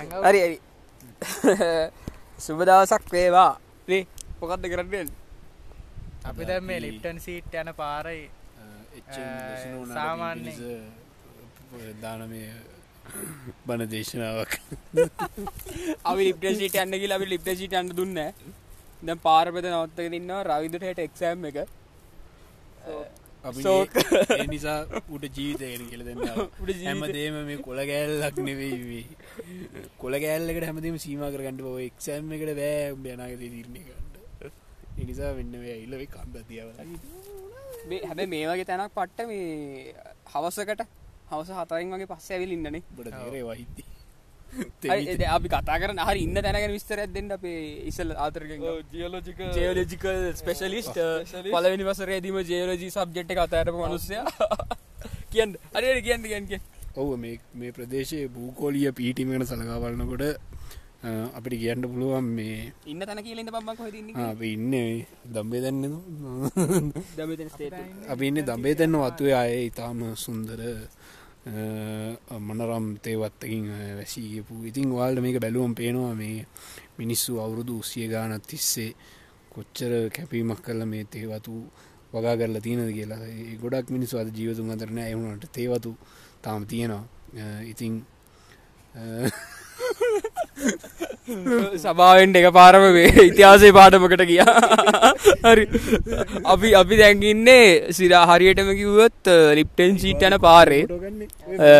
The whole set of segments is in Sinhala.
හරි හරි. සුබ දවසක් වේවා. නේ මොකක්ද කරන්න? අපි දැන් මේ ලිප්ටන් සීට් යන පාරයි සාමාන්‍යයෙන්. දානමය බණ දේශනාවක්. අපි ලිප්ට සිට යන්න කියලා අපි ලිප්ට සිට යන්න දුන්න දැන් පාරපත නවත්තක ඉන්නවා රවිදුට හට එක්සෑම් එක නිසා උට ජීවිතයගෙන කියල දෙන්න ජීවිතය. හැමදේම මේ කොළ ගෑල්ලක් නෙවෙයි කොළ ගෑල්ලකට හැමදීම සීම කරගන්නට ඔය එක්සෑම් එකට බෑ බැනාගත තිරණය කරන්න එනිසා වෙන්න ඉල්ලවෙ කම්පතියාව හැබ මේ වගේ තැනක් පට්ට මේ හවසකට හවස හතරින් වගේ පස්ස ඇවිල් ඉන්නනේ. බට අපි කතා කරන හරි ඉන්න තැනගෙන විස්තරයක් දෙන්න අපේ ඉසල් ආතරක ජියලෝජික ජයෝලජිකල් ස්පෙශලිස්ට පලවෙනි වසරේදීම ජයෝලජී සබ්ජෙට් එක අතරම මනුස්සය. කියන්න. අරයට කියන්න කියන්න කිය ඔව මේ මේ ප්‍රදේශයේ භූකෝලිය පීටිමෙන සලකාවලනකොට අපිට කියන්න පුළුවන් මේ ඉන්න තැන කියලෙන්න පම්මක් අපි ඉන්න දම්බේ දැන්න අපි ඉන්න දම්බේ තැන්න වතුවේ අය ඉතාම සුන්දර මනරම් තේවත්තකින් වැසීපු ඉතින් වාල්ට මේක බැලුවම් පේනවා මේ මිනිස්සු අවුරුදු උස්සිය ගානත් තිස්සේ කොච්චර කැපීමක් කල්ල මේ තේවතු වගා කරලා තියෙනද කියලා. ඒ ගොඩක් මිනිස්සු අද ජීවතුන් අතරන එවුණට තේවතු තාම තියෙනවා. අ, ඉතින් අ, සභාවෙන්ට එක පාරම ඉතිහාසේ පාටමකට ගියා. හරි. අපි අපි දැන්ගින්නේ සිරා හරියටම කිව්වොත් ලිප්ටන් සීට යන පාරේ. අ,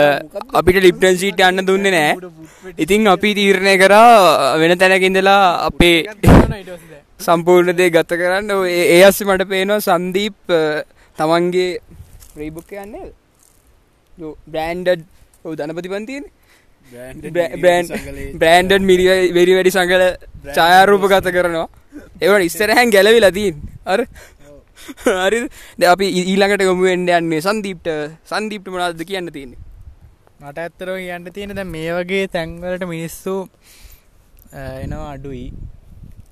අපිට ලිප්ටන් සීට යන්න දුන්නේ නෑ. ඉතින් අපි තීරණය කරා වෙන තැනකින්දලා අපේ සම්පූර්ණ දේ ගත කරන්න. ඒ අස්සේ මට පේනවා සන්දීප් තමන්ගේ ප්‍රීබුක් යන්නේ බ්‍රෑන්ඩඩ් ධනපති පන්තියන බ්‍රෑන්ඩන් මිරි වෙරි වැඩි සංගල ඡායාරූප ගත කරනවා ඒවට ඉස්සරහැන් ගැලවි ලතින් අර හරි ද අපි ඊළඟට ගොමුුවෙන්ඩ යන්නේ සන්දීප්ට සන්දීප්ට මනාද කියන්න තියන්නේ මට ඇත්තරෝ කියන්න තියෙන දැන් මේ වගේ තැන්වලට මිනිස්සු එනවා අඩුයි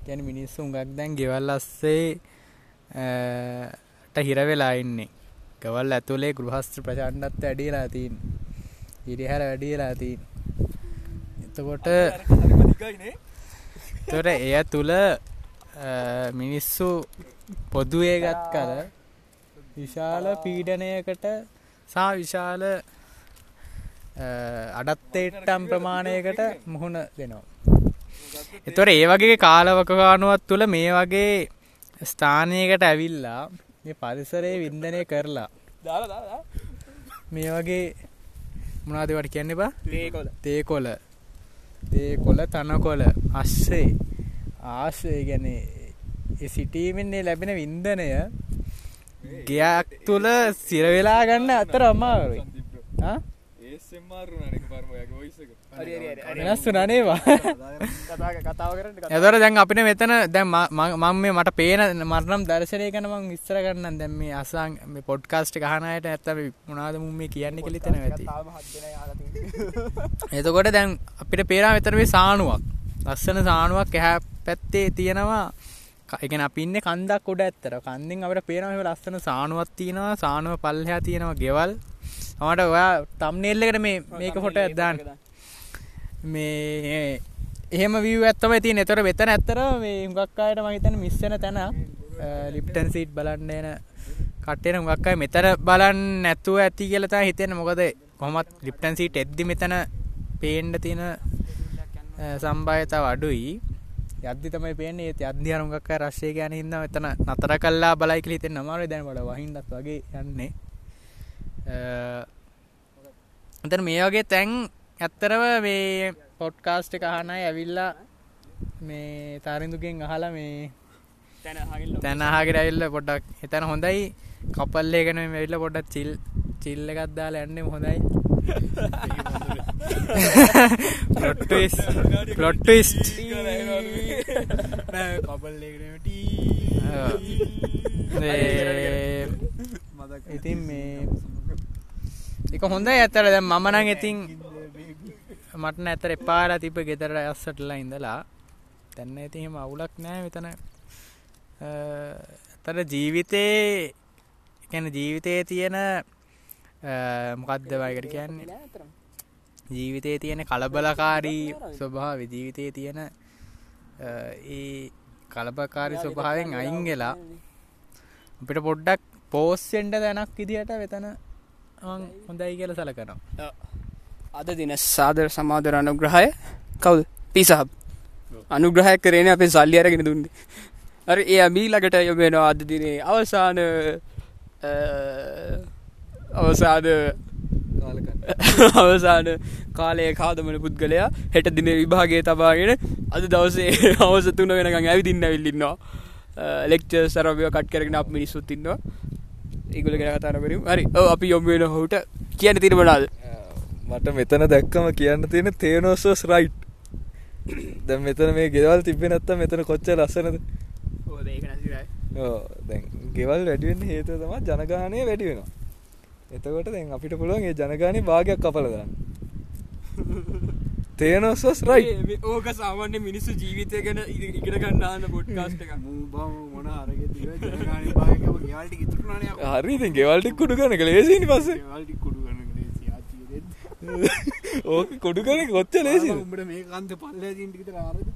ගැන මිනිස්සු උඟක් දැන් ගෙවල් අස්සේ අ, ට හිරවෙලා ඉන්නේ ගවල් ඇතුලේ ගෘහස්ත්‍ර ප්‍රචන්්ඩත් වැඩියලා තින් ඉරිහැර වැඩියලා තින් එතකොට තොර එය තුළ මිනිස්සු පොදුවේ ගත් කල විශාල පීඩනයකට සා විශාල අඩත්තේට්ටම් ප්‍රමාණයකට මුහුණ දෙනවා. එතොර ඒ වගේ කාලවකකානුවත් තුළ මේ වගේ ස්ථානයකට ඇවිල්ලා මේ පරිසරයේ වින්දනය කරලා මේ වගේ මොනාදවට කියන්න බා? ඒකොල තේකොල තේකොල තනකොල අස්සේ ආශය ගැන සිටීමෙන්නේ ලැබෙන වින්දනය ගයක් තුළ සිරවෙලා ගන්න අතර ඔයිසක වෙනස් නනේවා කතාව කරට එතර දැන් අපිට මෙතන දැන් මං මේ මට පේන මරනම් දර්ශනය කනමං විස්තර කරන්න දැම් මේ අසං මේ පොඩ්කාස්ට් ගහනයට ඇත්තම මුණනාද මුම් මේ කියන්න කෙලි තැන ඇති. එතකොට දැන් අපිට පේරා මෙතරේ සානුවක් ලස්සන සානුවක් ඇහැ පැත්තේ තියෙනවා. එකන අපින්න කන්දක් කොඩ ඇත්තර කන්දිින් අපට පේනම ලස්සන සානුවත් තියෙනවා. සානුව පල්හයා තියෙනවා ගෙවල්. මට ඔයා තම්නෙල්ලකට මේ මේක හොට ඇදදාන්න මේ එහෙම වී ඇත්තම ති නතර වෙතන ඇත්තර මේ හුගක්කායට මහිතන මිස්සන තැන. ලිප්ටන් සීට් බලන්නන කට්ටෙන හුගක්කයි මෙතර බලන්න නැත්තුව ඇති කියලතා හිතෙන මොකද කොමත් ලිප්ටන් සීට් එද්දි මෙතන පේන්ඩ තියෙන සම්භායතාව අඩුයි. යද්දි තමයි පේන්නේ. ඒ අධ්‍ය අරුගක් රශ්ය ගැන හින්න එතන නතර කල්ලා බලයිකල හිතෙන් නමාර දැන්වට වහින්නත් වගේ යන්නේ. එතන මේ වගේ තැන් ඇත්තරව මේ පොඩ්කාස්ට් එක අහනයි ඇවිල්ලා මේ තාරිඳුගෙන් අහලා මේ තැනහාගෙන ඇල්ල පොඩක් එතැන හොඳයි. කපල්ලේගෙන වෙල්ල පොඩක් චිල් චිල්ල එකත්දාල ඇන්නෙම හොඳයි. පලොට්ටස් ඉතින් මේ එක හොඳ ඇතර දැ මමනං ඉතින් මටන ඇතර එපාලා තිප ගෙතර අස්සටලා ඉඳලා. තැන්න ඇතිහෙම අවුලක් නෑ මෙතන. ඇතර ජීවිතේ ගැන ජීවිතයේ තියෙන මොකක්ද වයකට කියන්නේ? ජීවිතයේ තියෙන කලබලකාරී ස්වභාව ජීවිතයේ තියෙන අ, ඒ කලබකාරි ස්වභාවෙන් අයිංගලා අපිට පොඩ්ඩක් පෝස්සෙන්ට දැනක් ඉදිහට වෙතන හොඳයි. කියල සලකනවා අද දින සාදර සමාදර අනුග්‍රහය. කවුද? පිසහබ් අනුග්‍රහය කරන අපේ සල්ලි අරගෙන දුන්නේ. අර ඒ අමීලකට යොබෙනවා අද දිනේ අවසාන අවසාන අවසාන කාලය කාදමන පුද්ගලයා හෙට දින විභාගේ තබාගෙන අද දවසේ අවස තුන වෙනකං ඇවිදින්න ඇවිල්ලින්නවා ලෙක්ච සරවය කට් කරගෙන අප මිනිස්සුත් ඉන්නවා. ඒගොල ගැන කතාරපරම් හරි අපි යොම්වෙන හුට කියන තිරමනාද මට මෙතන දැක්කම කියන්න තියෙන තේනෝසෝස් රයිට් දැ මෙතන මේ ගෙවල් තිබෙන නැත්ත මෙතන කොච්ච ලස්සනද? දැන් ගෙවල් වැඩුවෙන් හේතුව තම ජනගානය වැඩි වෙනවා. එතකොට දැන් අපිට පුළුවන් ඒ ජනගානය භාගයක් කපලදන්න තේනෝසෝස් රයිට් ඕක සාමාන්‍ය මිනිස්සු ජීවිතය ගැන ඉගෙන ගන්නාන්න පොඩ්කාස්ට හරි ගෙවල්ටික් කුඩු ගන ලේසිනි ගන්න ඕක කොඩු කන කොච්ච ලේසි උඹට මේ කන්ද පල්ල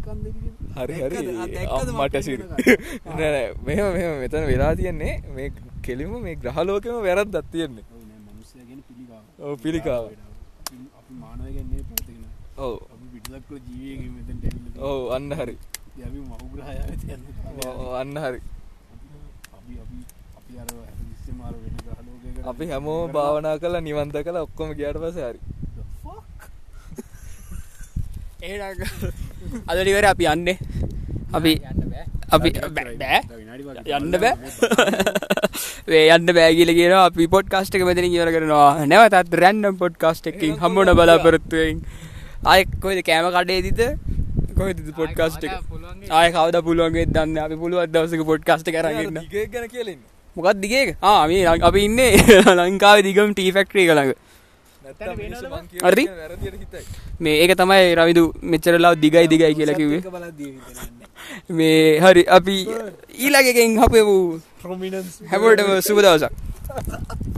කන්ද හරි හරි. මට මෙම මෙම මෙතන වෙලා තියෙන්නේ මේ කෙලිම මේ ග්‍රහලෝකම වැරත් දත් තියෙන්නේ. පිළිකාව. ඔව් ඔව්. අන්න හරි. අන්න හරි. අපි හැමෝ භාවනා කලා නිවන්ත කළ ඔක්කොම ගියට පස හරි අදලිවර අපි යන්නේ. අපි අපි බෑ බෑ. යන්න බෑ. වේ යන්න බෑගිල කියන අපි පොට් කාස්ට එක මෙතන කියර කරනවා. නැවතත් රැන්ඩම් පොඩ් කාස්ට එකින් හම්බුණ බලාපොරත්තුවෙන් ආය කොයිද කෑම කඩේ දිත කොහෙද පොඩ් කාස්ට එක? ආය කවද පුළුවන්ගේ දන්න? අපි පුළුවත් දවසක පොඩ් කාස්ට කියලන්න මොකත් දිගේ ආම අපි ඉන්නේ ලංකාව දිගම් ටී ෆෙක්ට්‍රී කළඟ හරි? වැරදියට හිතයි. මේ ඒක තමයි රවිදු මෙච්චරලාව දිගයි දිගයි කියලා කිවේ මේ හරි අපි ඊළඟකින් හපෙමු ප්‍රමිනන්ස් හැමෝටම සුබ දවසක්